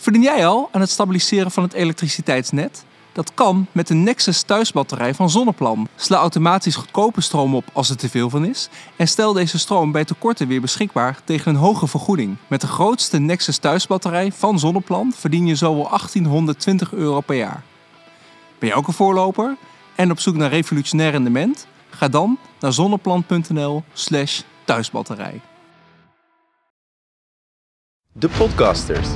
Verdien jij al aan het stabiliseren van het elektriciteitsnet? Dat kan met de Nexus thuisbatterij van Zonneplan. Sla automatisch goedkope stroom op als er te veel van is. En stel deze stroom bij tekorten weer beschikbaar tegen een hoge vergoeding. Met de grootste Nexus thuisbatterij van Zonneplan verdien je zo wel 1820 euro per jaar. Ben je ook een voorloper en op zoek naar revolutionair rendement? Ga dan naar zonneplan.nl/slash thuisbatterij. De Podcasters.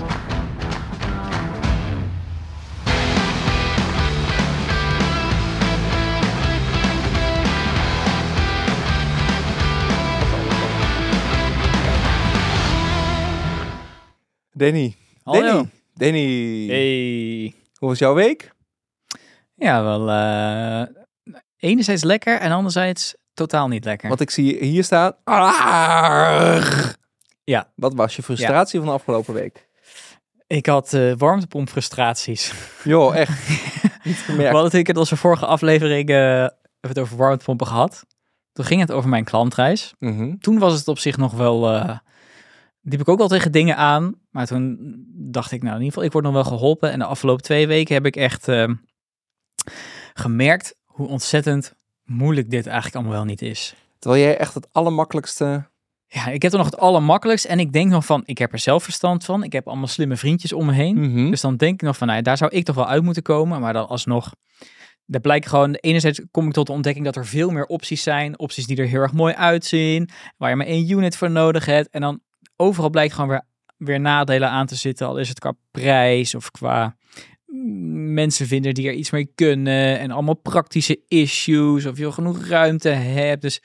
Danny. Hallo. Danny. Danny. Hey. Hoe was jouw week? Ja, wel eh, enerzijds lekker en anderzijds totaal niet lekker. Want ik zie hier staan. Ja. Wat was je frustratie van de afgelopen week? Ik had eh warmtepompfrustraties. Joh, echt. niet We gemerkt. hadden natuurlijk in onze vorige aflevering eh, het over warmtepompen gehad. Toen ging het over mijn klantreis. Mhm. Toen was het op zich nog wel... liep ik ook al tegen dingen aan. Maar toen dacht ik, nou in ieder geval, ik word nog wel geholpen. En de afgelopen twee weken heb ik echt eh, gemerkt hoe ontzettend moeilijk dit eigenlijk allemaal wel niet is. Terwijl jij echt het allermakkelijkste... Ja, ik heb er nog het allermakkelijkst. En ik denk nog van, ik heb er zelf verstand van. Ik heb allemaal slimme vriendjes om me heen. Mhm. Dus dan denk ik nog van, nou, daar zou ik toch wel uit moeten komen. Maar dan alsnog, daar blijkt gewoon, enerzijds kom ik tot de ontdekking dat er veel meer opties zijn. Opties die er heel erg mooi uitzien. Waar je maar één unit voor nodig hebt. En dan overal blijkt gewoon weer, weer nadelen aan te zitten. Al is het qua prijs of qua mm, mensen vinden die er iets mee kunnen. En allemaal praktische issues. Of je genoeg ruimte hebt. Dus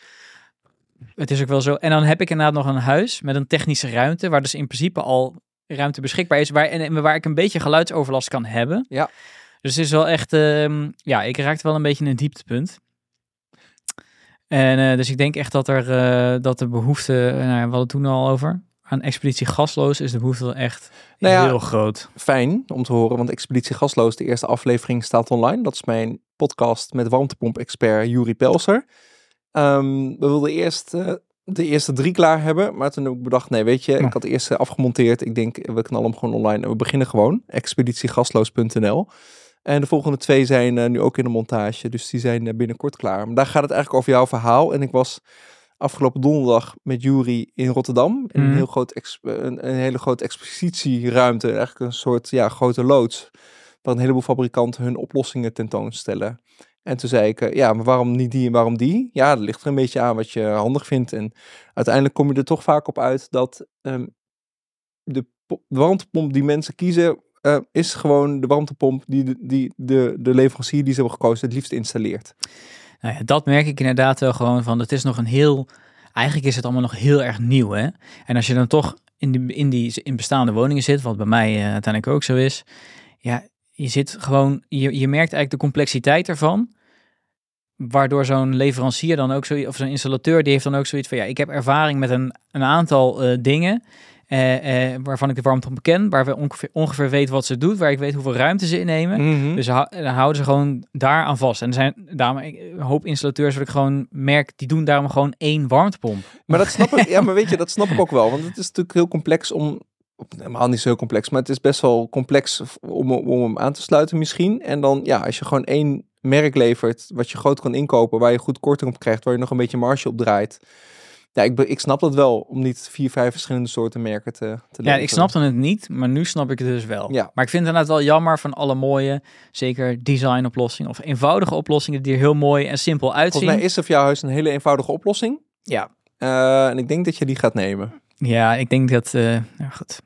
het is ook wel zo. En dan heb ik inderdaad nog een huis met een technische ruimte. Waar dus in principe al ruimte beschikbaar is. Waar, en, waar ik een beetje geluidsoverlast kan hebben. Ja. Dus het is wel echt, ehm, ja, ik raakte wel een beetje een dieptepunt. En eh, dus ik denk echt dat er, eh, dat de behoefte, eh, nou, we hadden het toen al over, aan expeditie gasloos is de behoefte wel echt Nou ja, heel groot. Fijn om te horen, want Expeditie Gasloos, de eerste aflevering, staat online. Dat is mijn podcast met warmtepomp-expert Juri Pelser. Ehm, we wilden eerst eh, de eerste drie klaar hebben, maar toen heb ik bedacht, nee, weet je, Ja. ik had de eerste afgemonteerd. Ik denk, we knallen hem gewoon online en we beginnen gewoon. Expeditiegasloos.nl. En de volgende twee zijn eh, nu ook in de montage, dus die zijn eh, binnenkort klaar. Maar daar gaat het eigenlijk over jouw verhaal. En ik was afgelopen donderdag met Jury in Rotterdam. In een, Mhm. heel groot een, een hele grote expositieruimte, eigenlijk een soort ja, grote loods. Waar een heleboel fabrikanten hun oplossingen tentoonstellen. En toen zei ik, eh, ja, maar waarom niet die en waarom die? Ja, dat ligt er een beetje aan wat je handig vindt. En uiteindelijk kom je er toch vaak op uit dat ehm, de, po- de warmtepomp die mensen kiezen, eh, is gewoon de warmtepomp die, de, die de, de leverancier die ze hebben gekozen het liefst installeert. Nou ja, dat merk ik inderdaad wel gewoon van, het is nog een heel, eigenlijk is het allemaal nog heel erg nieuw hè. En als je dan toch in die, in die in bestaande woningen zit, wat bij mij eh, uiteindelijk ook zo is, ja, je zit gewoon, je, je merkt eigenlijk de complexiteit ervan. Waardoor zo'n leverancier dan ook zo, of zo'n installateur, die heeft dan ook zoiets van, ja, ik heb ervaring met een, een aantal eh, dingen. Eh, eh, waarvan ik de warmtepomp ken, waar we ongeveer, ongeveer weten wat ze doet, waar ik weet hoeveel ruimte ze innemen. Mhm. Dus dan houden ze gewoon daar aan vast. En er zijn daarom een hoop installateurs wat ik gewoon merk, die doen daarom gewoon één warmtepomp. Maar dat snap ik, ja, maar weet je, dat snap ik ook wel. Want het is natuurlijk heel complex om, helemaal niet zo heel complex, maar het is best wel complex om, om hem aan te sluiten misschien. En dan, ja, als je gewoon één merk levert, wat je groot kan inkopen, waar je goed korting op krijgt, waar je nog een beetje marge op draait. Ja, ik, ik snap dat wel, om niet vier, vijf verschillende soorten merken te, te Ja, ik snapte het niet, maar nu snap ik het dus wel. Ja. Maar ik vind het inderdaad wel jammer van alle mooie, zeker designoplossingen of eenvoudige oplossingen die er heel mooi en simpel uitzien. Volgens mij is er voor jouw huis een hele eenvoudige oplossing. Ja. Eh, en ik denk dat je die gaat nemen. Ja, ik denk dat, nou goed,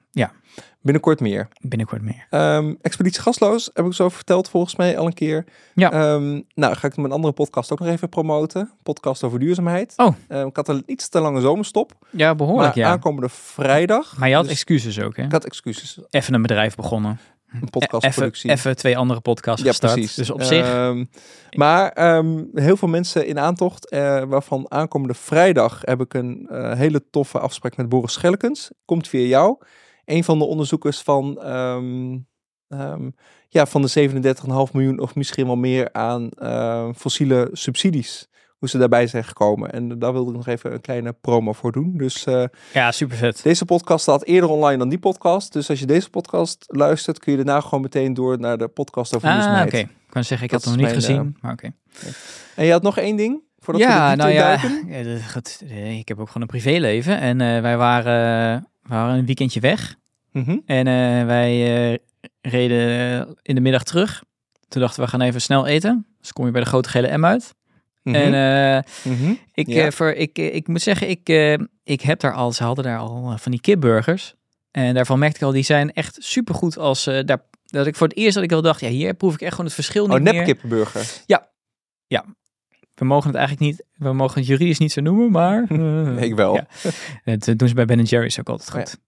Binnenkort meer. binnenkort meer. Ehm, Expeditie Gasloos heb ik zo verteld volgens mij al een keer. Ja. Ehm, nou, ga ik mijn andere podcast ook nog even promoten. Podcast over duurzaamheid. Oh. Ehm, ik had een iets te lange zomerstop. Ja, behoorlijk, maar ja. aankomende vrijdag. Maar je had dus excuses ook, hè? ik had excuses. Even een bedrijf begonnen. Een Even, podcastproductie. even twee andere podcasts ja, gestart. precies. Dus op zich, maar heel veel mensen in aantocht, eh, waarvan aankomende vrijdag heb ik een eh, hele toffe afspraak met Boris Schellekens. Komt via jou. Een van de onderzoekers van, ehm, ehm, ja, van de 37,5 miljoen of misschien wel meer aan eh, fossiele subsidies. hoe ze daarbij zijn gekomen. En daar wilde ik nog even een kleine promo voor doen. Dus eh, Ja, super vet. deze podcast staat eerder online dan die podcast. Dus als je deze podcast luistert, kun je daarna gewoon meteen door naar de podcast over Ah, oké. Ik kan zeggen, ik Dat had het nog niet gezien, maar oké. En je had nog één ding? Voordat we Ja, diepte nou ja, ja, eh, ik heb ook gewoon een privéleven. En eh, wij waren, eh, we waren een weekendje weg. Mhm. En eh, wij eh, reden eh, in de middag terug. Toen dachten we, we gaan even snel eten. Dus kom je bij de grote gele M uit. Mhm. En Mhm. ik, Ja. voor, ik, ik moet zeggen, ik, ik heb daar al, ze hadden daar al van die kipburgers. En daarvan merkte ik al, die zijn echt supergoed als, daar, dat ik voor het eerst dat ik al dacht, ja, hier proef ik echt gewoon het verschil niet Oh, meer. nepkippenburger. We mogen het eigenlijk niet, we mogen het juridisch niet zo noemen, maar... eh, Ik wel. Ja. Dat eh, doen ze bij Ben Jerry's ook altijd Oh, ja. goed.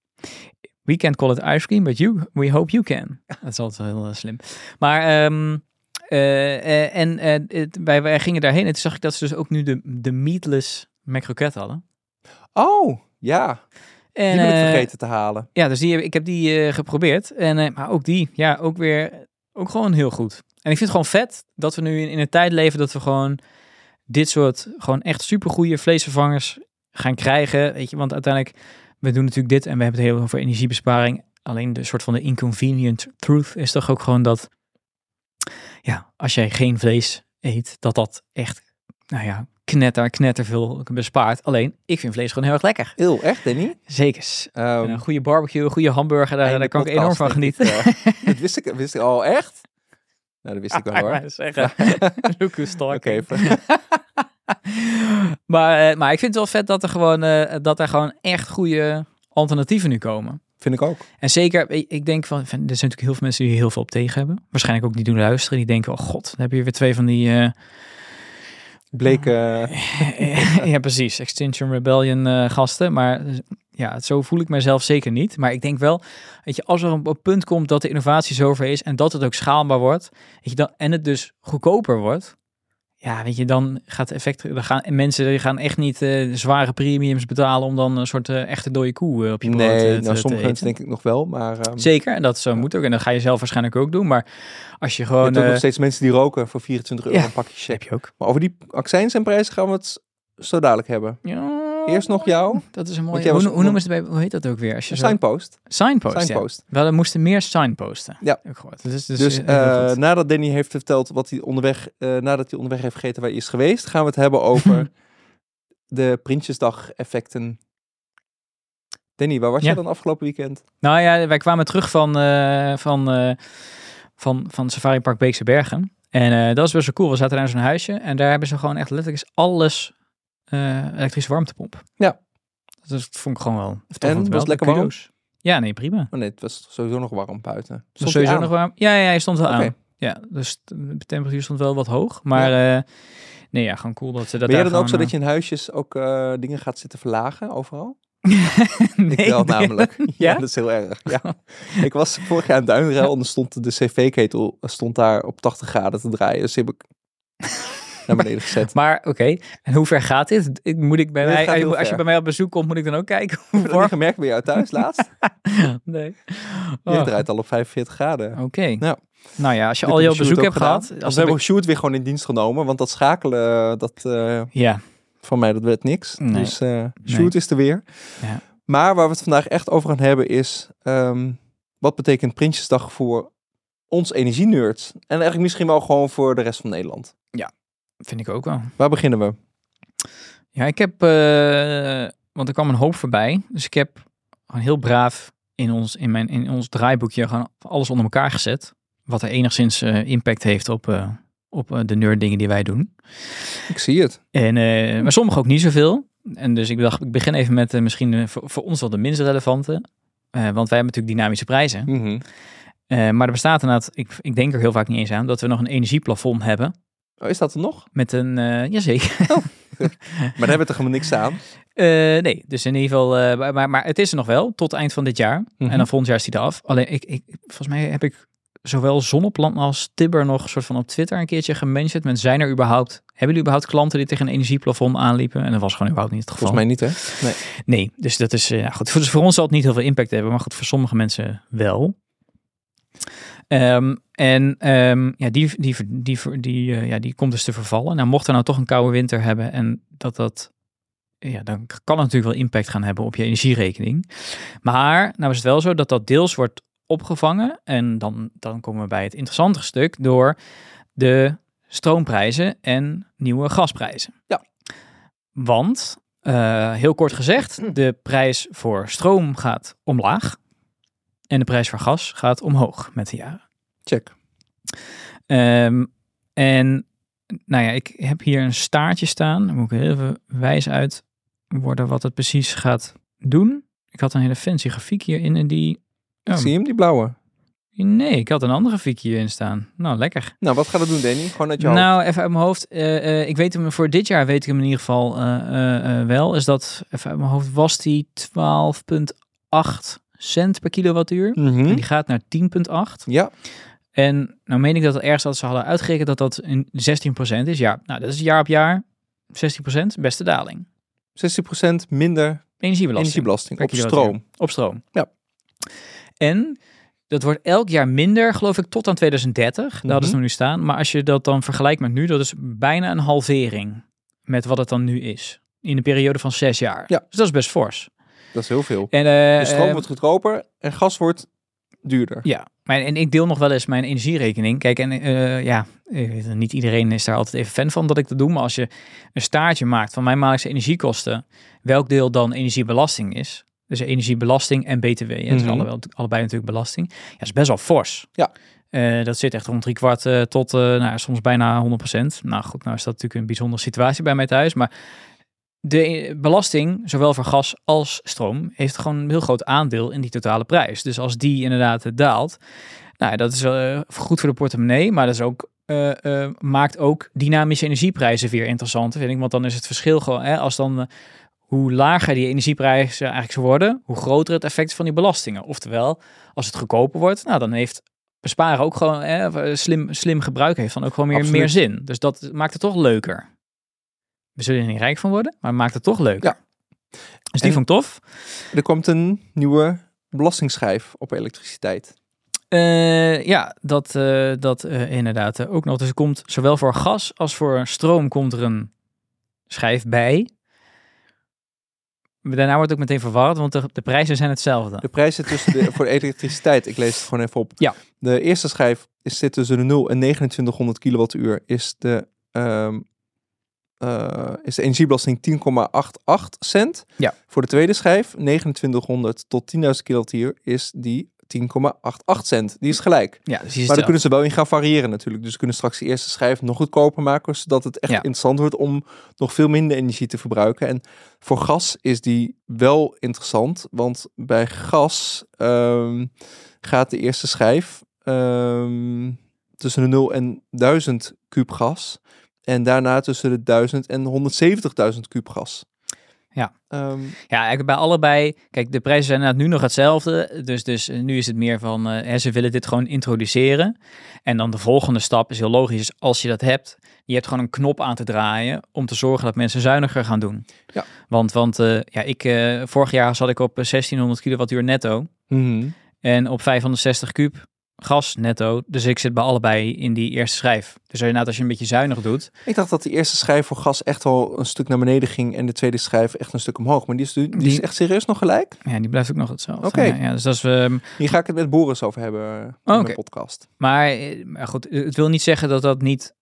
We can't call it ice cream, but you, we hope you can. Dat is altijd wel heel eh, slim. Maar, ehm, eh, eh, en eh, het- wij, wij gingen daarheen en toen zag ik dat ze dus ook nu de, de meatless McRoquette hadden. Oh, ja. En, die ben ik eh, vergeten te halen. Ja, dus die, ik heb die eh, geprobeerd. En, eh, maar ook die, ja, ook weer, ook gewoon heel goed. En ik vind het gewoon vet dat we nu in, in een tijd leven dat we gewoon dit soort, gewoon echt supergoeie vleesvervangers gaan krijgen. Weet je, want uiteindelijk, we doen natuurlijk dit en we hebben het heel over energiebesparing. Alleen de soort van de inconvenient truth is toch ook gewoon dat, ja, als jij geen vlees eet, dat dat echt, nou ja, knetter, knetter veel bespaart. Alleen, ik vind vlees gewoon heel erg lekker. Heel, echt, Danny? Zekers. Ehm, En een goede barbecue, een goede hamburger, daar, daar kan ik enorm van genieten. eh. dat wist ik, wist ik al, echt? Nou, dat wist ik wel Ik hoor. wou zeggen. Look who's Oké, talking. even. maar, eh, maar ik vind het wel vet dat er gewoon, eh, dat er gewoon echt goede alternatieven nu komen. vind ik ook. En zeker, ik ik denk van, er zijn natuurlijk heel veel mensen die hier heel veel op tegen hebben. Waarschijnlijk ook niet doen luisteren. Die denken, oh god, dan heb je weer twee van die... eh, Bleek, eh, ja, precies. Extinction Rebellion eh, gasten. Maar eh, ja, zo voel ik mezelf zeker niet. Maar ik denk wel, weet je, als er een, punt komt dat de innovatie zover is en dat het ook schaalbaar wordt, weet je, dan, en het dus goedkoper wordt, ja, weet je, dan gaat effect, dan gaan en mensen die gaan echt niet eh, zware premiums betalen om dan een soort eh, echte dode koe eh, op je brood nee, eh, te, nou, sommige mensen denk ik nog wel, maar... ehm, Zeker, en dat zo Ja. moet ook. En dat ga je zelf waarschijnlijk ook doen. Maar als je je gewoon... hebt ook eh, nog steeds mensen die roken voor 24 euro Ja. een pakje check. heb je ook. Maar over die accijns en prijzen gaan we het zo dadelijk hebben. Ja, Eerst nog jou, Dat is een mooie... Hoe, hoe noemen ze bij... Hoe heet dat ook weer? Als je zo- signpost. Signpost, ja. Signpost. Wel, er moesten meer signposten. Ja. Gehoord. Dus, dus, Dus, eh, goed. nadat Danny heeft verteld wat hij onderweg, eh, nadat hij onderweg heeft gegeten waar hij is geweest, gaan we het hebben over de Prinsjesdag effecten. Danny, waar was Ja. jij dan afgelopen weekend? Nou ja, wij kwamen terug van, eh, van, van, van Safari Park Beekse Bergen. En dat was best wel cool. We zaten daar in zo'n huisje en daar hebben ze gewoon echt letterlijk alles eh, elektrische warmtepomp. Ja. Dus dat vond ik gewoon wel. tof was het melden. lekker warm? Ja, nee, prima. Oh nee, het was sowieso nog warm buiten. Was Stond sowieso nog warm. Ja, ja, hij stond wel Oké. aan. Ja, dus de temperatuur stond wel wat hoog. Maar eh, nee, ja, gewoon cool dat ze dat Ben daar dan ook zo dat je in huisjes ook eh, dingen gaat zitten verlagen overal? eh, nee, ik wel namelijk. ja? Ja? dat is heel erg. Ja. ik was vorig jaar in Duinruil en stond de cv-ketel stond daar op 80 graden te draaien. Dus heb ik naar beneden gezet. Maar oké, en hoe ver gaat dit? Ik, moet ik bij Dit mij, als, je, je ver. bij mij op bezoek komt, moet ik dan ook kijken hoe je warm? gemerkt bij jou thuis laatst? Nee. Jij Oh, draait al op 45 graden. Oké. Ja. Nou ja, als je al je Sjoerd bezoek hebt gehad. Als we hebben Sjoerd weer gewoon in dienst genomen, want dat schakelen, dat eh, ja, van mij, dat werd niks. Nee. Dus eh Sjoerd is er weer. Ja. Maar waar we het vandaag echt over gaan hebben is, ehm, wat betekent Prinsjesdag voor ons energienerds? En eigenlijk misschien wel gewoon voor de rest van Nederland. Vind ik ook wel. Waar beginnen we? Ja, ik heb, eh, want er kwam een hoop voorbij. Dus ik heb gewoon heel braaf in ons, in mijn, in ons draaiboekje gewoon alles onder elkaar gezet. Wat er enigszins eh, impact heeft op, eh, op de nerd dingen die wij doen. Ik zie het. En, maar sommige ook niet zoveel. En dus ik dacht, ik begin even met misschien voor, voor ons wel de minst relevante. Want wij hebben natuurlijk dynamische prijzen. Mhm. Maar er bestaat inderdaad, ik, ik denk er heel vaak niet eens aan, dat we nog een energieplafond hebben. Oh, is dat er nog? Met een, eh jazeker. Maar daar hebben we toch helemaal niks aan? Eh, nee, dus in ieder geval, eh, maar- maar, het is er nog wel, tot eind van dit jaar. Mhm. En dan volgend jaar is die eraf. Alleen, ik, ik, volgens mij heb ik zowel Zonneplan als Tibber nog soort van op Twitter een keertje gementiond. Met zijn er überhaupt, hebben jullie überhaupt klanten die tegen een energieplafond aanliepen? En dat was gewoon überhaupt niet het geval. Volgens mij niet, hè? Nee. Nee, dus dat is, ja, goed. Dus voor ons zal het niet heel veel impact hebben, maar goed, voor sommige mensen wel. Ehm, en ehm, ja, die, die, die, die, eh, ja, die komt dus te vervallen. Nou, mocht er nou toch een koude winter hebben en dat dat, ja, dan kan het natuurlijk wel impact gaan hebben op je energierekening. Maar nou is het wel zo dat dat deels wordt opgevangen. En dan, dan komen we bij het interessantere stuk door de stroomprijzen en nieuwe gasprijzen. Ja. Want, eh, heel kort gezegd, de prijs voor stroom gaat omlaag. En de prijs voor gas gaat omhoog met de jaren. Check. Ehm, en nou ja, ik heb hier een staartje staan. Daar moet ik even wijs uit worden wat het precies gaat doen. Ik had een hele fancy grafiek hierin en die... Oh, Zie hem, die blauwe? nee, ik had een andere grafiek hierin staan. Nou, lekker. Nou, wat gaat het doen, Danny? Gewoon uit je hoofd. Nou, even uit mijn hoofd. eh, eh, ik weet hem voor dit jaar, weet ik hem in ieder geval eh, wel. Is dat, even uit mijn hoofd, was die 12,8 cent per kilowattuur. Mhm. En die gaat naar 10,8. Ja, En nou meen ik dat het ergens dat ze hadden uitgerekend dat dat een 16% is. Ja, nou dat is jaar op jaar 16%, beste daling. 16% minder Energiebelasting. energiebelasting op stroom. Op stroom. Ja. En dat wordt elk jaar minder, geloof ik, tot aan 2030. Daar hadden ze nu staan. Maar als je dat dan vergelijkt met nu, dat is bijna een halvering met wat het dan nu is. In een periode van zes jaar. Ja. Dus dat is best fors. Dat is heel veel. En, eh, De stroom eh, wordt goedkoper en gas wordt duurder. Ja, maar, en ik deel nog wel eens mijn energierekening. Kijk, en eh, ja, niet iedereen is daar altijd even fan van dat ik dat doe. Maar als je een staartje maakt van mijn maandelijkse energiekosten, welk deel dan energiebelasting is. Dus energiebelasting en BTW. hè, is Mhm. allebei, allebei natuurlijk belasting. Ja, is best wel fors. Ja. Eh, dat zit echt rond drie kwart tot nou, soms bijna 100%. Nou goed, nou is dat natuurlijk een bijzondere situatie bij mij thuis. Maar de belasting, zowel voor gas als stroom, heeft gewoon een heel groot aandeel in die totale prijs. Dus als die inderdaad eh, daalt, nou, dat is eh, goed voor de portemonnee, maar dat is ook, eh, maakt ook dynamische energieprijzen weer interessant, vind ik. Want dan is het verschil gewoon, hè, als dan, hoe lager die energieprijzen eigenlijk worden, hoe groter het effect van die belastingen. Oftewel, als het goedkoper wordt, nou, dan heeft besparen ook gewoon, hè, slim, slim gebruik heeft dan ook gewoon meer, Absoluut. meer zin. Dus dat maakt het toch leuker. We zullen er niet rijk van worden, maar het maakt het toch leuker. Ja. Dus die En- vond ik tof. Er komt een nieuwe belastingschijf op elektriciteit. Eh, ja, dat, eh, dat eh, inderdaad ook nog. Dus er komt zowel voor gas als voor stroom komt er een schijf bij. Maar Daarna wordt het ook meteen verwarrd, want de, de prijzen zijn hetzelfde. De prijzen tussen de, voor de elektriciteit, ik lees het gewoon even op. Ja. De eerste schijf is, zit tussen de 0 en 2900 kilowattuur. Is de, ehm, eh, is de energiebelasting 10,88 cent. Ja. Voor de tweede schijf, 2900 tot 10.000 kilowattuur, is die 10,88 cent. Die is gelijk. Ja, dus Maar daar kunnen ze wel in gaan variëren natuurlijk. Dus ze kunnen straks de eerste schijf nog goedkoper maken, zodat het echt Ja. interessant wordt om nog veel minder energie te verbruiken. En voor gas is die wel interessant, want bij gas ehm, gaat de eerste schijf ehm, tussen de 0 en 1000 kuub gas. En daarna tussen de 1000 en 170.000 kuub gas. Ja. Ehm, Ja, eigenlijk bij allebei. Kijk, de prijzen zijn inderdaad nu nog hetzelfde. Dus, dus eh, nu is het meer van, eh, hè, ze willen dit gewoon introduceren. En dan de volgende stap is heel logisch. is Als je dat hebt, je hebt gewoon een knop aan te draaien om te zorgen dat mensen zuiniger gaan doen. Ja. Want, want eh, ja, ik, vorig jaar zat ik op eh, 1600 kilowattuur netto. mhm. En op 560 kuub gas netto. Dus ik zit bij allebei in die eerste schijf. Dus inderdaad, als je een beetje zuinig doet. Ik dacht dat de eerste schijf voor gas echt wel een stuk naar beneden ging en de tweede schijf echt een stuk omhoog. Maar die is, die is echt serieus nog gelijk. Ja, die blijft ook nog hetzelfde. Oké. Ja, ja, dus dat is... ehm, Hier ga ik het met Boris over hebben eh, in mijn podcast. Maar, eh, maar goed, het wil niet zeggen dat dat niet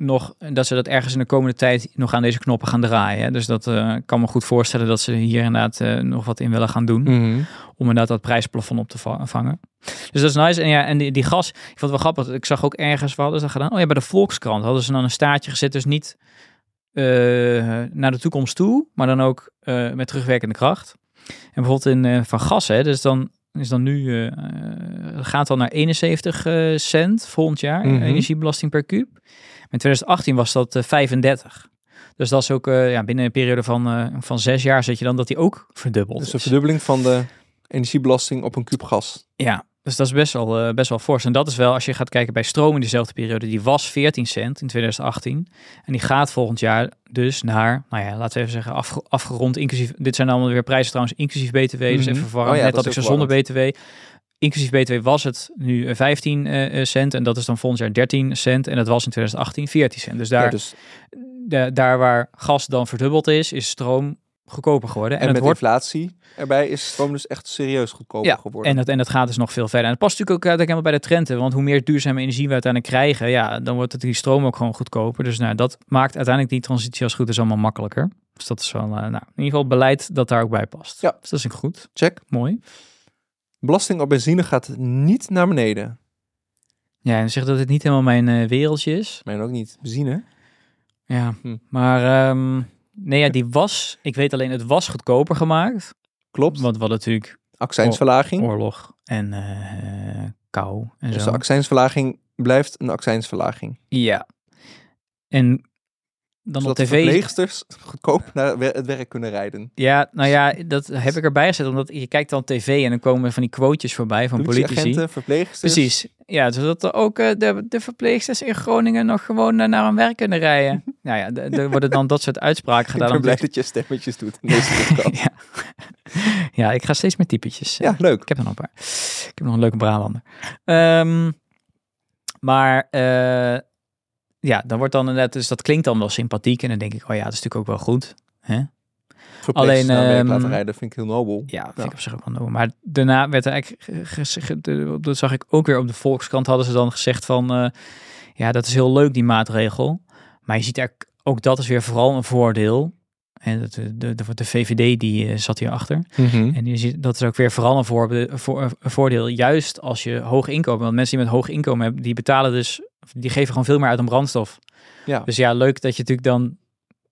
nog, dat ze dat ergens in de komende tijd nog aan deze knoppen gaan draaien. Hè. Dus dat eh, kan me goed voorstellen dat ze hier inderdaad eh, nog wat in willen gaan doen. Om inderdaad dat prijsplafond op te va- vangen. Dus dat is nice. En ja, en die, die gas, ik vond het wel grappig. Ik zag ook ergens, wat hadden ze dat gedaan? Oh ja, bij de Volkskrant hadden ze dan een staartje gezet. Dus niet eh, naar de toekomst toe, maar dan ook met terugwerkende kracht. En bijvoorbeeld in van gas, hè, dus dan is dan nu gaat dan naar 71 eh, cent volgend jaar Mhm. energiebelasting per kuub. In 2018 was dat eh, 35. Dus dat is ook eh, ja, binnen een periode van, eh, van zes jaar zit je dan dat die ook verdubbeld Dus is. een verdubbeling van de energiebelasting op een kuub gas. Ja, dus dat is best wel, eh, best wel fors. En dat is wel, als je gaat kijken bij stroom in diezelfde periode, die was 14 cent in 2018. En die gaat volgend jaar dus naar, nou ja, laten we even zeggen, afge- afgerond, inclusief, dit zijn allemaal weer prijzen trouwens, inclusief BTW, dus Mhm. even verwarrend, Oh ja, net dat ik ook zonder BTW. Inclusief BTW was het nu eh, 15 eh, cent en dat is dan volgend jaar 13 cent en dat was in 2018 14 cent. Dus daar, Ja, dus, de- daar waar gas dan verdubbeld is, is stroom goedkoper geworden. en met wordt inflatie erbij is stroom dus echt serieus goedkoper ja, geworden. en dat, en dat gaat dus nog veel verder. En het past natuurlijk ook helemaal bij de trend. hè, Want hoe meer duurzame energie we uiteindelijk krijgen, ja, dan wordt het die stroom ook gewoon goedkoper. Dus nou, dat maakt uiteindelijk die transitie als goed is allemaal makkelijker. Dus dat is wel, eh, nou, in ieder geval beleid dat daar ook bij past. Ja. Dus dat is goed. Check. Mooi. Belasting op benzine gaat niet naar beneden. Ja, en zeg dat het niet helemaal mijn eh, wereldje is. Mijn ook niet. Benzine? Ja, Hm. maar ehm, nee, ja, die was, ik weet alleen, het was goedkoper gemaakt. Klopt. Want hadden natuurlijk Accijnsverlaging. oorlog en eh, kou en Dus zo. de accijnsverlaging blijft een accijnsverlaging. Ja. En dan Zodat op tv. verpleegsters goedkoop naar het werk kunnen rijden. Ja, nou ja, dat heb ik erbij gezet, omdat je kijkt dan tv en dan komen van die quotejes voorbij van politici. Verpleegsters. Precies. Ja, zodat er ook eh, de, de verpleegsters in Groningen nog gewoon eh, naar hun werk kunnen rijden. nou ja, er worden dan dat soort uitspraken Ik gedaan. ben om blij dat je stemmetjes doet in deze ja. ja, ik ga steeds meer typetjes. ja, leuk. Ik heb er nog een paar. Ik heb nog een leuke Brabander. Ehm, maar eh, ja, dan wordt dan inderdaad, dus dat klinkt dan wel sympathiek. En dan denk ik, oh ja, dat is natuurlijk ook wel goed. Hè? Ehm, laten rijden vind ik heel nobel. Ja, vind Ja. ik op zich ook wel nodig. Maar daarna werd er eigenlijk, ge- ge- ge- de- dat zag ik ook weer op de Volkskrant, hadden ze dan gezegd van, eh, ja, dat is heel leuk die maatregel. Maar je ziet er ook dat is weer vooral een voordeel. En de, de, de, de VVD die eh, zat hierachter. Mhm. En je ziet, dat is ook weer vooral een, voor, een voordeel, juist als je hoog inkomen. Want mensen die met hoog inkomen hebben, die betalen dus, die geven gewoon veel meer uit aan brandstof. Ja. Dus ja, leuk dat je natuurlijk dan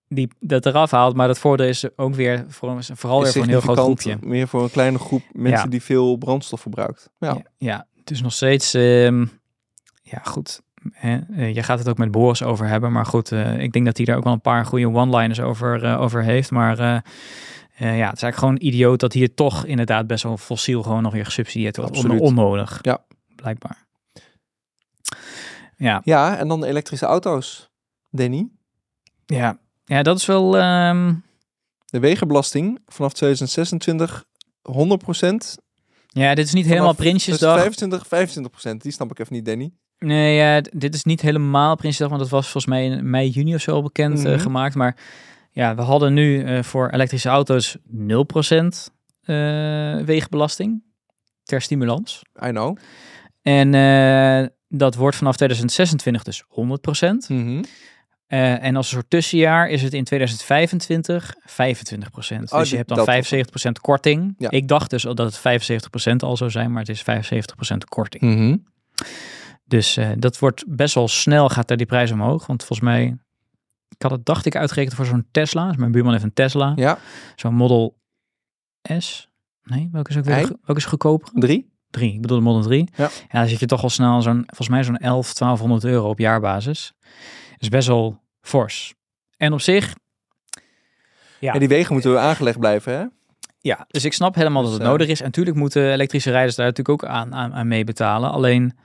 die, dat eraf haalt. Maar dat voordeel is ook weer voor, vooral weer voor een heel groot groepje. Meer voor een kleine groep mensen Ja. die veel brandstof verbruikt. Ja. Ja, ja, het is nog steeds, ehm, ja goed. Hè, eh, je gaat het ook met Boris over hebben, maar goed, eh, ik denk dat hij daar ook wel een paar goede one-liners over, eh, over heeft. Maar ja, het is eigenlijk gewoon idioot dat hier toch inderdaad best wel fossiel gewoon nog weer gesubsidieerd wordt. Absoluut. onnodig. Ja. Blijkbaar. Ja, ja, en dan de elektrische auto's. Danny, ja. ja, dat is wel. ehm, de wegenbelasting vanaf 2026 100% ja, dit is niet helemaal Prinsjesdag. 25, 25% Die snap ik even niet, Danny. Nee, ja, dit is niet helemaal Prinsjesdag, want dat was volgens mij in mei, juni of zo bekend eh, Mhm. gemaakt. Maar ja, we hadden nu eh, voor elektrische auto's 0% eh wegenbelasting ter stimulans. I know. En eh, dat wordt vanaf 2026 dus 100%. Mhm. Eh, en als een soort tussenjaar is het in 2025 25%. Oh, dus je hebt dan dat was 75% korting. Ja. Ik dacht dus al dat het 75% al zou zijn, maar het is 75% korting. Mhm. Dus eh, dat wordt best wel snel gaat daar die prijs omhoog. Want volgens mij, ik had het dacht ik uitgerekend voor zo'n Tesla. Dus mijn buurman heeft een Tesla. Ja, Zo'n Model S. Nee, welke is ook weer welke is goedkoper? drie. 3. Ik bedoel de Model 3. Ja. ja, dan zit je toch al snel zo'n, volgens mij zo'n 11, 1200 euro op jaarbasis. is best wel fors. En op zich, Ja. En die wegen moeten we aangelegd blijven, hè? Ja, dus ik snap helemaal Dus, dat het eh, nodig is. En natuurlijk moeten elektrische rijders daar natuurlijk ook aan, aan, aan meebetalen. Alleen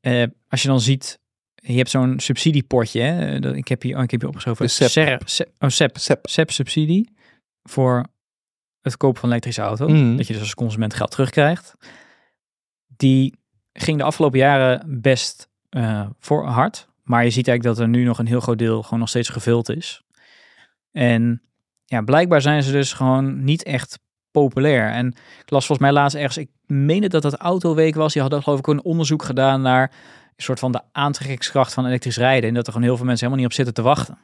eh, als je dan ziet, je hebt zo'n subsidiepotje. Hè? Dat- Ik heb hier, oh, ik heb hier opgeschreven. SEP. SER- SEP, oh, SEP. SEP. SEP-subsidie voor het kopen van een elektrische auto. Mhm. Dat je dus als consument geld terugkrijgt. Die ging de afgelopen jaren best eh, voor hard. Maar je ziet eigenlijk dat er nu nog een heel groot deel gewoon nog steeds gevuld is. En ja, blijkbaar zijn ze dus gewoon niet echt populair. En ik las volgens mij laatst ergens, ik meende dat dat Autoweek was. Die hadden geloof ik een onderzoek gedaan naar een soort van de aantrekkingskracht van elektrisch rijden. En dat er gewoon heel veel mensen helemaal niet op zitten te wachten.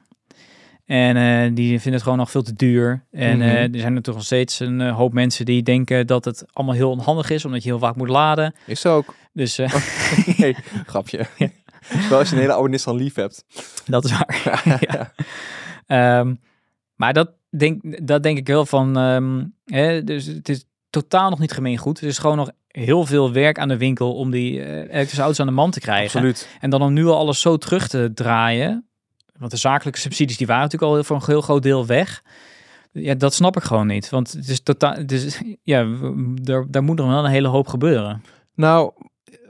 En eh, die vinden het gewoon nog veel te duur. En eh, er zijn natuurlijk nog steeds een eh, hoop mensen die denken dat het allemaal heel onhandig is, omdat je heel vaak moet laden. Is zo ook. Dus eh, nee, grapje. Wel als je een hele oude Nissan Leaf hebt. dat is waar. ja. Ehm, maar dat denk, dat denk ik wel van, ehm, hè, dus het is totaal nog niet gemeengoed. Het is gewoon nog heel veel werk aan de winkel om die elektrische auto's aan de man te krijgen. Absoluut. En dan om nu al alles zo terug te draaien. Want de zakelijke subsidies die waren natuurlijk al voor een heel groot deel weg. Ja, dat snap ik gewoon niet. Want het is totaal. Het is, ja, daar, daar moet nog wel een hele hoop gebeuren. Nou,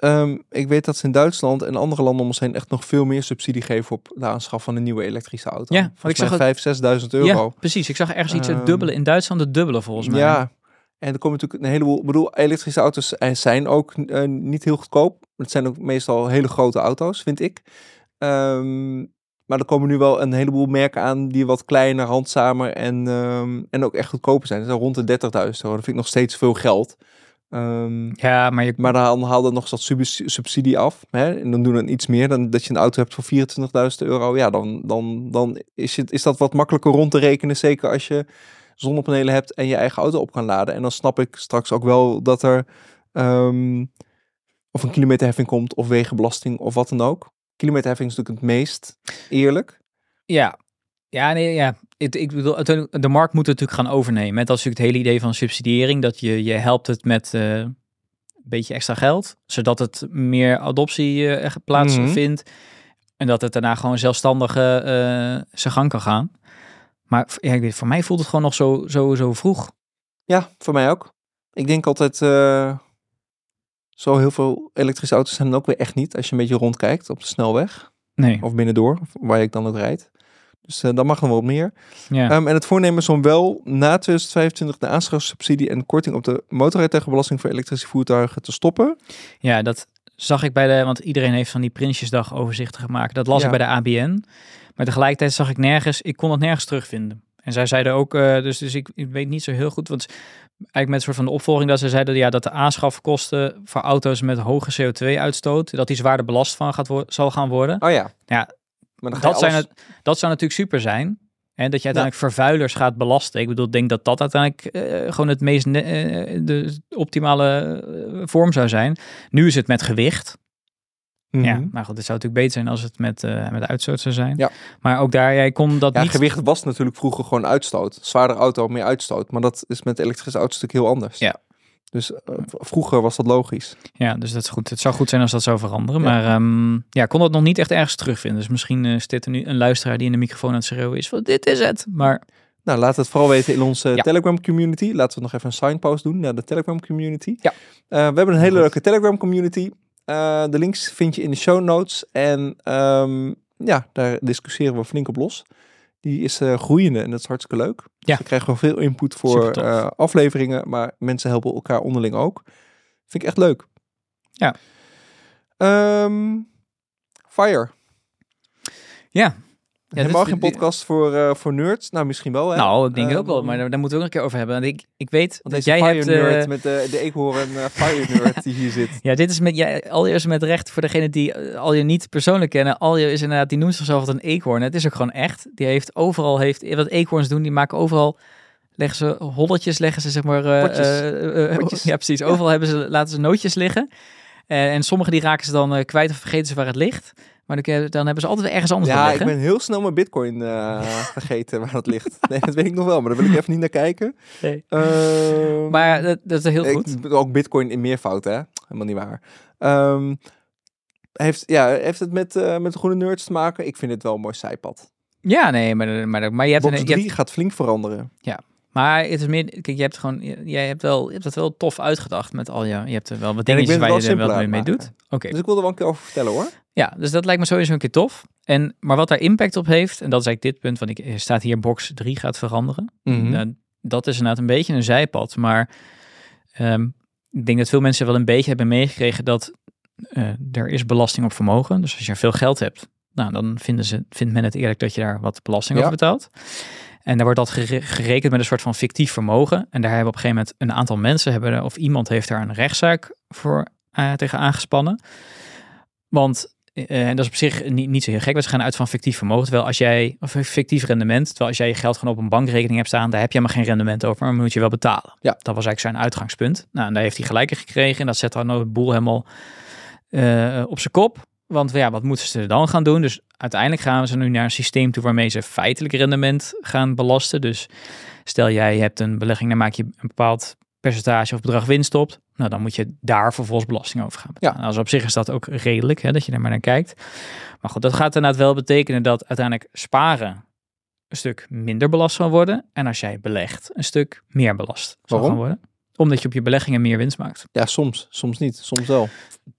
ehm, ik weet dat ze in Duitsland en andere landen om ons heen echt nog veel meer subsidie geven op de aanschaf van een nieuwe elektrische auto. Ja, ik zag 5.000, 6.000 euro. Ja, precies. Ik zag ergens iets het Ehm, dubbele. In Duitsland het dubbele volgens mij. Ja, En er komen natuurlijk een heleboel, ik bedoel, elektrische auto's zijn ook eh, niet heel goedkoop. Het zijn ook meestal hele grote auto's, vind ik. Ehm, maar er komen nu wel een heleboel merken aan die wat kleiner, handzamer en, ehm, en ook echt goedkoper zijn. Dus rond de 30.000 euro. Dat vind ik nog steeds veel geld. Ehm, Ja, maar je, maar dan haal er nog wat subs- subsidie af. Hè? En dan doen we iets meer dan dat je een auto hebt voor 24.000 euro. Ja, dan, dan, dan is, het, is dat wat makkelijker rond te rekenen. Zeker als je zonnepanelen hebt en je eigen auto op kan laden. En dan snap ik straks ook wel dat er ehm, of een kilometerheffing komt of wegenbelasting of wat dan ook. Kilometerheffing is natuurlijk het meest eerlijk. ja. Ja, nee, ja. Ik, ik bedoel, de markt moet het natuurlijk gaan overnemen. Dat is natuurlijk het hele idee van subsidiëring. Dat je, je helpt het met eh, een beetje extra geld. Zodat het meer adoptie echt plaatsvindt. En dat het daarna gewoon zelfstandig eh, eh, zijn gang kan gaan. Maar ja, ik weet, voor mij voelt het gewoon nog zo, zo, zo vroeg. Ja, voor mij ook. Ik denk altijd, zo heel veel elektrische auto's zijn er ook weer echt niet. Als je een beetje rondkijkt op de snelweg. Nee. Of binnendoor, waar ik dan ook rijd. Dus eh dan mag nog wel meer. Ja. Ehm, en het voornemen is om wel na 2025 de aanschafsubsidie en korting op de motorrijtuigenbelasting voor elektrische voertuigen te stoppen. Ja, dat zag ik bij de, want iedereen heeft van die Prinsjesdag overzichten gemaakt. Dat las Ja. ik bij de ABN. Maar tegelijkertijd zag ik nergens, ik kon het nergens terugvinden. En zij zeiden ook, eh, dus, dus ik, ik weet niet zo heel goed, want eigenlijk met een soort van de opvolging dat ze zeiden ja, dat de aanschafkosten voor auto's met hoge CO2-uitstoot, dat die zwaarder belast van gaat worden, zal gaan worden. Oh ja. Ja, maar Dat, zijn het, dat zou natuurlijk super zijn. En dat je uiteindelijk vervuilers gaat belasten. Ik bedoel, ik denk dat dat uiteindelijk eh, gewoon het meest eh, de optimale eh, vorm zou zijn. Nu is het met gewicht. Mhm. Ja, maar goed, het zou natuurlijk beter zijn als het met, eh, met uitstoot zou zijn. Ja. Maar ook daar, jij kon dat Ja, niet... gewicht was natuurlijk vroeger gewoon uitstoot. Zwaarder auto, meer uitstoot. Maar dat is met elektrische auto's natuurlijk heel anders. Ja. Dus eh, vroeger was dat logisch. Ja, dus dat is goed. Het zou goed zijn als dat zou veranderen. Ja. Maar ehm, ja, ik kon dat nog niet echt ergens terugvinden. Dus misschien eh, is dit er nu een luisteraar die in de microfoon aan het schreeuwen is van dit is het. Maar Nou, laat het vooral weten in onze Ja. Telegram community. Laten we nog even een signpost doen naar de Telegram community. Ja. We hebben een hele leuke Telegram community. Eh, de links vind je in de show notes. En ehm, ja, daar discussiëren we flink op los. Die is eh, groeiende en dat is hartstikke leuk. Dus Ja. we krijgen wel veel input voor eh, afleveringen. Maar mensen helpen elkaar onderling ook. Vind ik echt leuk. Ja. Ehm, Fire. ja. Ja, Helemaal geen podcast voor, eh, voor nerds. Nou, misschien wel. Hè? Nou, ik denk Eh, ook wel. Maar daar, daar moeten we ook nog een keer over hebben. Want ik, ik weet Want dat deze jij Fire hebt... nerd eh, met de, de eekhoorn uh, Fire nerd die hier zit. Ja, dit is met jij, allereerst met recht voor degene die eh, Alje niet persoonlijk kennen. Alje is inderdaad, die noemt zichzelf een eekhoorn. Het is ook gewoon echt. Die heeft overal, heeft, wat eekhoorns doen, die maken overal, leggen ze holletjes, leggen ze zeg maar... eh, Potjes. eh, eh, Potjes. ja, precies. Overal hebben ze, laten ze nootjes liggen. Eh, en sommige die raken ze dan eh, kwijt of vergeten ze waar het ligt. Maar dan, dan hebben ze altijd ergens anders Ja, ik ben heel snel mijn bitcoin eh, vergeten waar dat ligt. Nee, dat weet ik nog wel, maar daar wil ik even niet naar kijken. Nee. Ehm, Maar dat, dat is heel goed. Ik, ook bitcoin in meervoud, hè? Helemaal niet waar. Ehm, heeft, ja, heeft het met, eh, met de groene nerds te maken? Ik vind het wel een mooi zijpad. Ja, nee, maar, maar, maar je hebt... Box een, 3 je hebt gaat flink veranderen. Maar het is meer, kijk, je hebt gewoon, jij hebt wel, je hebt dat wel tof uitgedacht met al je, je hebt er wel wat dingetjes waar je er wel mee doet. Oké. Dus ik wil er wel een keer over vertellen, hoor. Ja, dus dat lijkt me sowieso een keer tof. En, maar wat daar impact op heeft, en dat is eigenlijk dit punt, want ik, staat hier box 3 gaat veranderen. Nou, dat is inderdaad een beetje een zijpad, maar ehm, ik denk dat veel mensen wel een beetje hebben meegekregen dat eh, er is belasting op vermogen. Dus als je veel geld hebt, nou, dan vinden ze, vindt men het eerlijk dat je daar wat belasting Ja. over betaalt. En daar wordt dat gere- gerekend met een soort van fictief vermogen. En daar hebben op een gegeven moment een aantal mensen hebben, of iemand heeft daar een rechtszaak voor eh, tegen aangespannen. Want eh, en dat is op zich niet, niet zo heel gek. want Ze gaan uit van fictief vermogen. Terwijl als jij, of fictief rendement. Terwijl als jij je geld gewoon op een bankrekening hebt staan, daar heb je helemaal geen rendement over, maar moet je wel betalen. Ja. Dat was eigenlijk zijn uitgangspunt. Nou, en daar heeft hij gelijk in gekregen. En dat zet dan de boel helemaal eh, op zijn kop. Want ja, wat moeten ze er dan gaan doen? Dus uiteindelijk gaan ze nu naar een systeem toe waarmee ze feitelijk rendement gaan belasten. Dus stel jij hebt een belegging, dan maak je een bepaald percentage of bedrag winst op. Nou, dan moet je daar vervolgens belasting over gaan betalen. Nou, dus op zich is dat ook redelijk, hè, dat je daar maar naar kijkt. Maar goed, dat gaat inderdaad wel betekenen dat uiteindelijk sparen een stuk minder belast zal worden. En als jij belegt, een stuk meer belast zal Waarom? gaan worden. Omdat je op je beleggingen meer winst maakt. Ja, soms. Soms niet. Soms wel.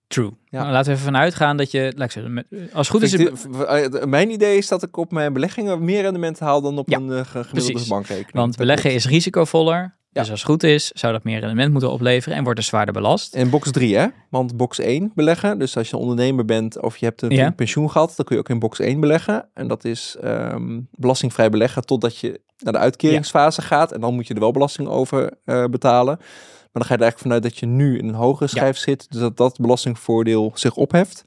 True. Ja. Nou, laten we even vanuit gaan dat je, laat ik zeggen, met- als goed is, het, ik dit- Mijn idee is dat ik op mijn beleggingen meer rendement haal dan op Ja, een eh, ge- gemiddelde precies. bankrekening. want beleggen is risicovoller. Dus als het goed is, zou dat meer rendement moeten opleveren en wordt er zwaarder belast. En box 3, hè? Want box 1 beleggen. Dus als je ondernemer bent of je hebt een Ja. pensioen gehad, dan kun je ook in box 1 beleggen. En dat is ehm, belastingvrij beleggen totdat je naar de uitkeringsfase gaat. En dan moet je er wel belasting over eh, betalen. Maar dan ga je er eigenlijk vanuit dat je nu in een hogere schijf zit. Dus dat dat belastingvoordeel zich opheft.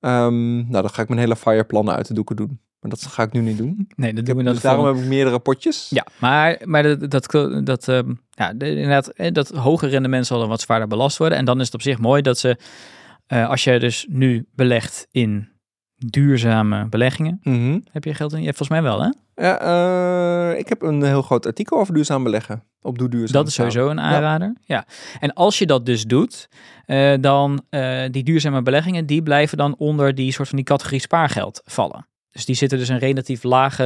Ehm, nou, dan ga ik mijn hele FIRE-plannen uit de doeken doen. Maar dat ga ik nu niet doen. Nee, dat Ik doen we dan dus daarom heb ik meerdere potjes. Ja, maar, maar dat, dat, dat, ehm, ja, de- inderdaad, eh, dat hoge rendement zal dan wat zwaarder belast worden. En dan is het op zich mooi dat ze, eh, als je dus nu belegt in duurzame beleggingen, Mhm. heb je geld in? Je hebt volgens mij wel, hè? Ja, eh, ik heb een heel groot artikel over duurzaam beleggen. Op Doe Duurzaam. Dat is sowieso een aanrader. Ja. En als je dat dus doet, eh, dan eh, die duurzame beleggingen, die blijven dan onder die soort van die categorie spaargeld vallen. Dus die zitten dus een relatief lage...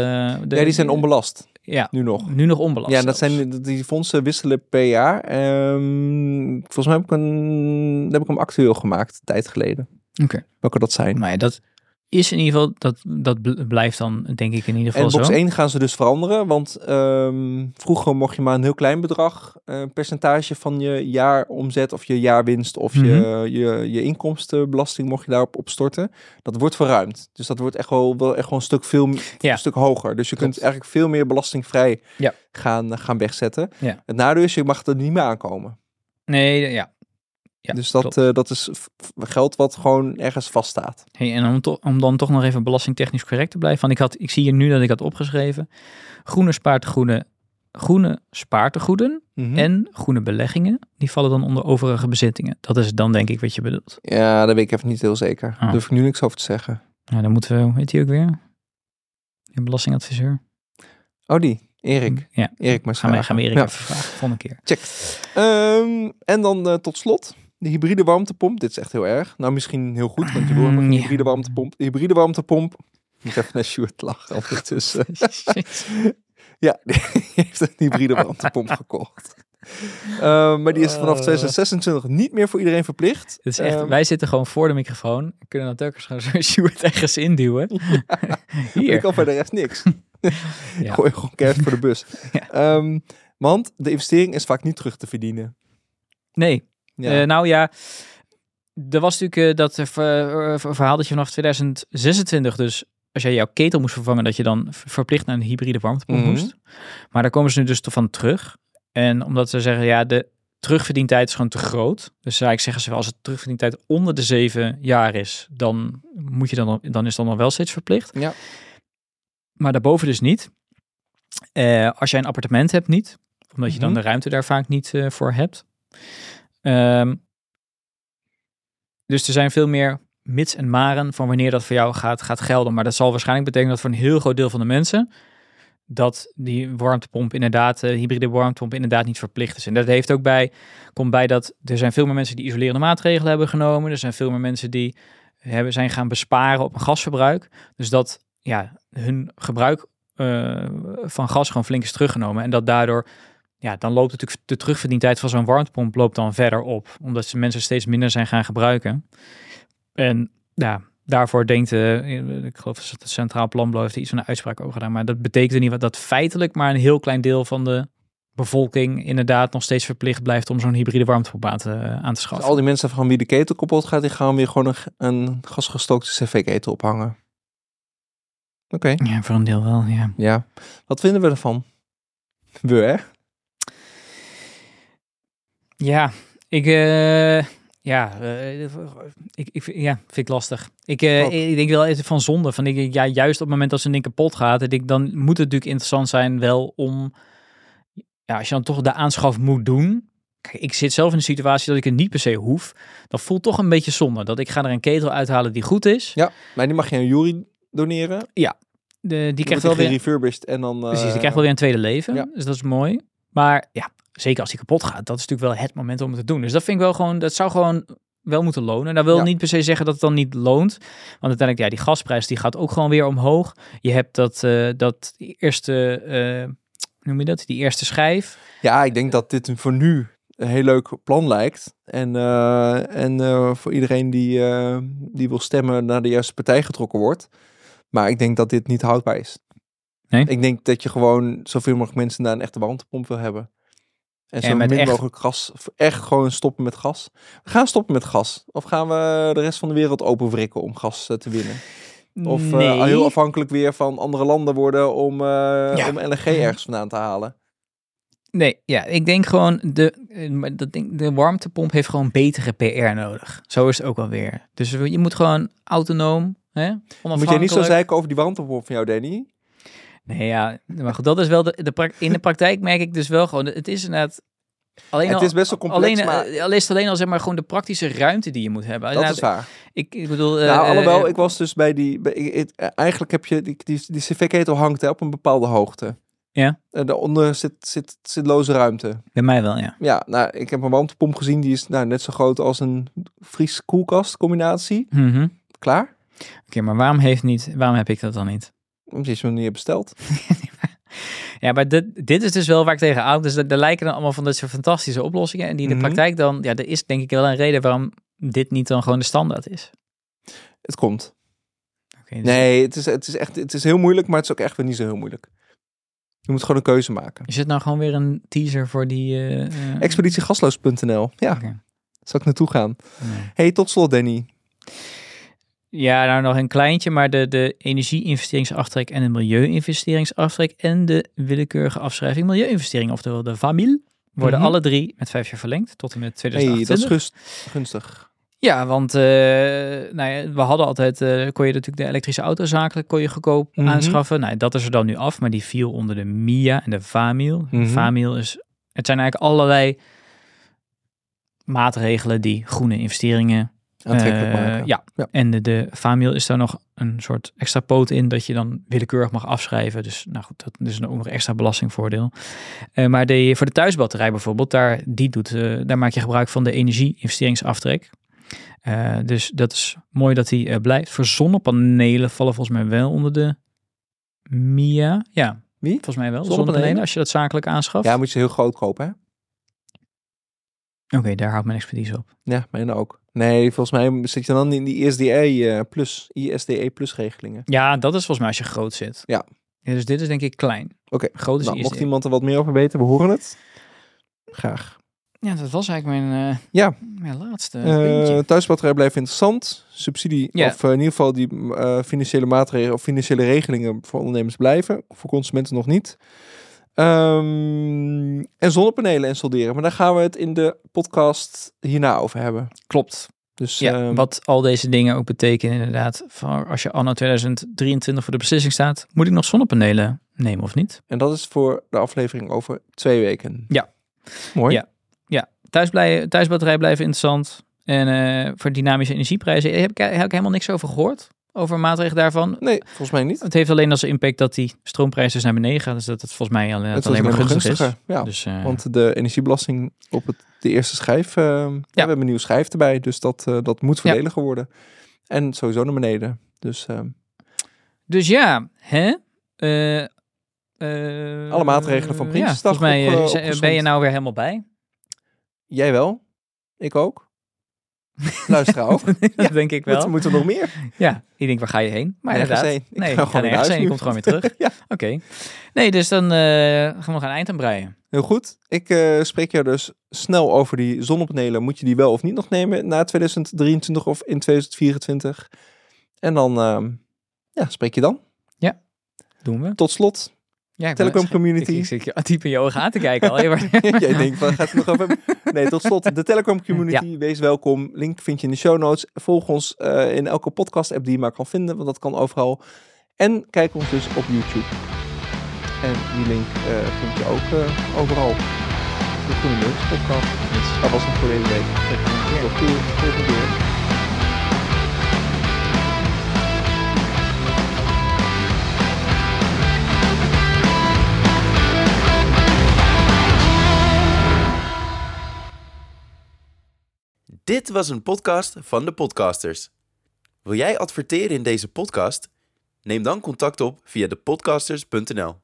de- Ja, die zijn onbelast. Ja, Nu nog. nu nog onbelast. Ja, dat zelfs. zijn die fondsen wisselen per jaar. Ehm, volgens mij heb ik, een, heb ik hem actueel gemaakt, een tijd geleden. Oké. Welke dat zijn. Maar ja, dat is in ieder geval, dat, dat bl- blijft dan denk ik in ieder En geval box zo. 1 gaan ze dus veranderen, want ehm, vroeger mocht je maar een heel klein bedrag, eh, percentage van je jaaromzet of je jaarwinst of Mhm. je, je, je inkomstenbelasting mocht je daarop opstorten. Dat wordt verruimd. Dus dat wordt echt wel, wel echt wel een stuk veel Ja. een stuk hoger. Dus je kunt eigenlijk veel meer belastingvrij Ja. gaan, gaan wegzetten. Ja. Het nadeel is, je mag er niet meer aankomen. Nee, ja. Ja dus dat, eh, dat is geld wat gewoon ergens vaststaat. Hey, en om, to- om dan toch nog even belastingtechnisch correct te blijven. Want ik, had, ik zie hier nu dat ik had opgeschreven. Groene spaartegoeden, groene spaartegoeden Mhm. en groene beleggingen. Die vallen dan onder overige bezittingen. Dat is dan denk ik wat je bedoelt. Ja, daar weet ik even niet heel zeker. Daar Ah. durf ik nu niks over te zeggen. Nou, dan moeten we, heet die ook weer? Je belastingadviseur. Oh, die. Erik. Ja, Erik maar gaan we, gaan we Erik Ja. even vragen. Volgende keer. Check. Ehm, en dan eh, tot slot, de hybride warmtepomp. Dit is echt heel erg. Nou, misschien heel goed, want je wil geen Mm, hybride warmtepomp. De hybride warmtepomp. Ik moet even naar Sjoerd lachen ondertussen. ja, die heeft een hybride warmtepomp gekocht. Ehm, maar die is vanaf Oh. 2026 niet meer voor iedereen verplicht. Het is echt, Ehm, wij zitten gewoon voor de microfoon. Kunnen dan telkens gewoon zo'n Sjoerd ergens induwen. Ik Hier. kan voor de rest niks. Ja. Gooi gewoon kerst voor de bus. Ja. Ehm, want de investering is vaak niet terug te verdienen. Nee, Ja. Eh, nou ja, er was natuurlijk eh, dat eh, ver- ver- verhaal dat je vanaf 2026 dus als jij jouw ketel moest vervangen, dat je dan verplicht naar een hybride warmtepomp Mhm. moest. Maar daar komen ze nu dus van terug. En omdat ze zeggen, ja, de terugverdientijd is gewoon te groot. Dus eigenlijk zeggen ze, wel, als het terugverdientijd onder de zeven jaar is, dan moet je dan, dan is dan nog wel steeds verplicht. Ja. Maar daarboven dus niet. Als jij een appartement hebt, niet. Omdat je dan Mhm. de ruimte daar vaak niet voor hebt. Ehm, dus er zijn veel meer mits en maren van wanneer dat voor jou gaat, gaat gelden. Maar dat zal waarschijnlijk betekenen dat voor een heel groot deel van de mensen dat die warmtepomp inderdaad, eh, hybride warmtepomp inderdaad niet verplicht is. En dat heeft ook bij, komt bij dat er zijn veel meer mensen die isolerende maatregelen hebben genomen. Er zijn veel meer mensen die hebben, zijn gaan besparen op een gasverbruik. Dus dat ja, hun gebruik eh, van gas gewoon flink is teruggenomen. En dat daardoor, ja, dan loopt natuurlijk de terugverdientijd van zo'n warmtepomp loopt dan verder op. Omdat ze mensen steeds minder zijn gaan gebruiken. En ja, daarvoor denkt, eh, ik geloof dat het Centraal Planbureau heeft iets van een uitspraak over gedaan. Maar dat betekent niet wat dat feitelijk maar een heel klein deel van de bevolking inderdaad nog steeds verplicht blijft om zo'n hybride warmtepomp aan te, aan te Dus schaffen. al die mensen van wie de ketel kapot gaat, die gaan weer gewoon een, een gasgestookte cv-ketel ophangen. Oké, Ja, voor een deel wel, ja. ja. Wat vinden we ervan? We, hè? Ja, ik, eh, ja, eh, ik, ik, ja, vind ik lastig. Ik, eh, ik denk wel even van zonde. Van, ik, ja, juist op het moment dat zo'n ding kapot gaat, ik denk, dan moet het natuurlijk interessant zijn wel om, ja, als je dan toch de aanschaf moet doen. Kijk, ik zit zelf in de situatie dat ik het niet per se hoef. Dat voelt toch een beetje zonde. Dat ik ga er een ketel uithalen die goed is. Ja, maar die mag je aan Jury doneren. De, die krijgt wel weer, gerefurbished en dan... precies, die krijgt wel weer een tweede leven. ja. Dus dat is mooi. Maar ja, zeker als die kapot gaat, dat is natuurlijk wel het moment om het te doen. Dus dat vind ik wel gewoon, dat zou gewoon wel moeten lonen. Dat wil Ja. niet per se zeggen dat het dan niet loont. Want uiteindelijk, ja, die gasprijs die gaat ook gewoon weer omhoog. Je hebt dat, eh, dat eerste, eh, noem je dat? Die eerste schijf. Ja, ik denk dat dit een voor nu een heel leuk plan lijkt. En, eh, en voor iedereen die, die wil stemmen naar de juiste partij getrokken wordt. Maar ik denk dat dit niet houdbaar is. Nee? Ik denk dat je gewoon zoveel mogelijk mensen naar een echte warmtepomp wil hebben. En En zo met min echt- mogelijk gas. Echt gewoon stoppen met gas. We gaan stoppen met gas. Of gaan we de rest van de wereld openwrikken om gas eh, te winnen? Of eh, heel afhankelijk weer van andere landen worden om, eh, Ja. om LNG ergens vandaan te halen. Nee, ja, ik denk gewoon, de, de warmtepomp heeft gewoon betere PR nodig. Zo is het ook alweer. Dus je moet gewoon autonoom, hè, Moet jij niet zo zeiken over die warmtepomp van jou, Danny? Nee, ja, maar goed, dat is wel de, in de praktijk merk ik dus wel gewoon, het is inderdaad alleen Het al, is best wel complex, alleen, maar eh, al is het alleen al zeg maar gewoon de praktische ruimte die je moet hebben. dat Inderdaad, is waar. Ik, ik bedoel, eh, nou, alhoewel, eh, ik was dus bij die... Bij, ik- het- eigenlijk heb je... Die, die, die cv-ketel hangt hè, op een bepaalde hoogte. Ja. En daaronder zit, zit, zit loze ruimte. bij mij wel, ja. Ja, nou, ik heb een warmtepomp gezien. Die is nou, net zo groot als een Fries koelkast combinatie. Mhm. Klaar. Oké, maar waarom heeft niet, waarom heb ik dat dan niet? Hem niet hebt besteld. Ja, maar dit, dit is dus wel waar ik tegen aan. Dus er lijken dan allemaal van dat soort fantastische oplossingen. En die in de Mhm. praktijk dan, ja, er is denk ik wel een reden waarom dit niet dan gewoon de standaard is. Het komt. Dus Nee, het is, het is echt het is heel moeilijk, maar het is ook echt weer niet zo heel moeilijk. Je moet gewoon een keuze maken. Is het nou gewoon weer een teaser voor die... eh, eh, Expeditiegasloos.nl. Ja, zal ik naartoe gaan. Nee. hey, tot slot Danny. Ja, nou nog een kleintje, maar de, de energie-investeringsaftrek en de milieu-investeringsaftrek en de willekeurige afschrijving milieu-investering, oftewel de VAMIL, worden Mhm. alle drie met vijf jaar verlengd tot en met Hey, 2028. dat is gunstig. Ja, want eh, nou ja, we hadden altijd, eh, kon je natuurlijk de elektrische auto zakelijk kon je goedkoop Mhm. aanschaffen. Nou, dat is er dan nu af, maar die viel onder de MIA en de VAMIL. Mhm. VAMIL is, het zijn eigenlijk allerlei maatregelen die groene investeringen Aantrekkelijk eh, maken. Ja. Ja. en de, de is daar nog een soort extra poot in dat je dan willekeurig mag afschrijven. Dus nou goed, dat is ook nog extra belastingvoordeel. Eh, maar de, voor de thuisbatterij bijvoorbeeld, daar, die doet, eh, daar maak je gebruik van de energie-investeringsaftrek. Eh, dus dat is mooi dat die eh, blijft. Voor zonnepanelen vallen volgens mij wel onder de MIA. Ja, Wie? volgens mij wel. Zonnepanelen? Zonnepanelen, als je dat zakelijk aanschaft. Ja, moet je ze heel groot kopen, hè? Oké, daar houdt mijn expertise op. Ja, mijn ook. Nee, volgens mij zit je dan in die ISDE eh, plus, ISDE plus regelingen. Ja, dat is volgens mij als je groot zit. Ja. dus dit is denk ik klein. Oké. Groot is Nou, mocht ISDE. iemand er wat meer over weten, we horen het. Graag. Ja, dat was eigenlijk mijn, eh, Ja. mijn laatste puntje. thuisbatterij blijft interessant. Subsidie, Ja. of in ieder geval die financiële maatregelen of financiële regelingen voor ondernemers blijven. Voor consumenten nog niet. Ehm, en zonnepanelen en solderen. Maar daar gaan we het in de podcast hierna over hebben. Klopt. Dus Ja, ehm, wat al deze dingen ook betekenen inderdaad. Voor als je anno 2023 voor de beslissing staat, moet ik nog zonnepanelen nemen of niet? En dat is voor de aflevering over twee weken. Ja. Mooi. Ja. Thuis blij, thuisbatterij blijven interessant. En eh, voor dynamische energieprijzen heb ik, heb ik helemaal niks over gehoord. Over maatregelen daarvan. Nee, volgens mij niet. Het heeft alleen als impact dat die stroomprijs dus naar beneden gaat. Dus dat het volgens mij alleen, Het alleen maar gunstig is. gunstiger. Ja, Dus, eh, want de energiebelasting op het, de eerste schijf, eh, ja. we hebben een nieuwe schijf erbij. Dus dat, eh, dat moet voordeliger worden. En sowieso naar beneden. Dus Dus ja, hè? Alle maatregelen van Prinsjesdag volgens mij op, ben je nou weer helemaal bij. jij wel. Ik ook. Luisteraar ook. dat denk ik wel. Wat moeten we nog meer? Ja, ik denk, waar ga je heen? Maar Nergens inderdaad. heen. Ik nee, ga je gewoon nergens huis heen. Je komt gewoon weer terug. Ja. Oké. Nee, dus dan eh, gaan we nog een eind aan breien. Heel goed. Ik eh, spreek jou dus snel over die zonnepanelen. Moet je die wel of niet nog nemen na 2023 of in 2024? En dan ehm, ja, spreek je dan. Doen we. Tot slot, Ja, ik Telecom community. Ik, ik zit je diep in je ogen aan te kijken al. Jij denkt, wat gaat het nog over? Nee, tot slot, de Telecom Community. Wees welkom. Link vind je in de show notes. Volg ons eh, in elke podcast-app die je maar kan vinden, want dat kan overal. En kijk ons dus op YouTube. En die link eh, vind je ook eh, overal. De Groene Lunch podcast. Dat was het voor deze week. Tot de volgende keer. Dit was een podcast van de podcasters. Wil jij adverteren in deze podcast? Neem dan contact op via depodcasters.nl.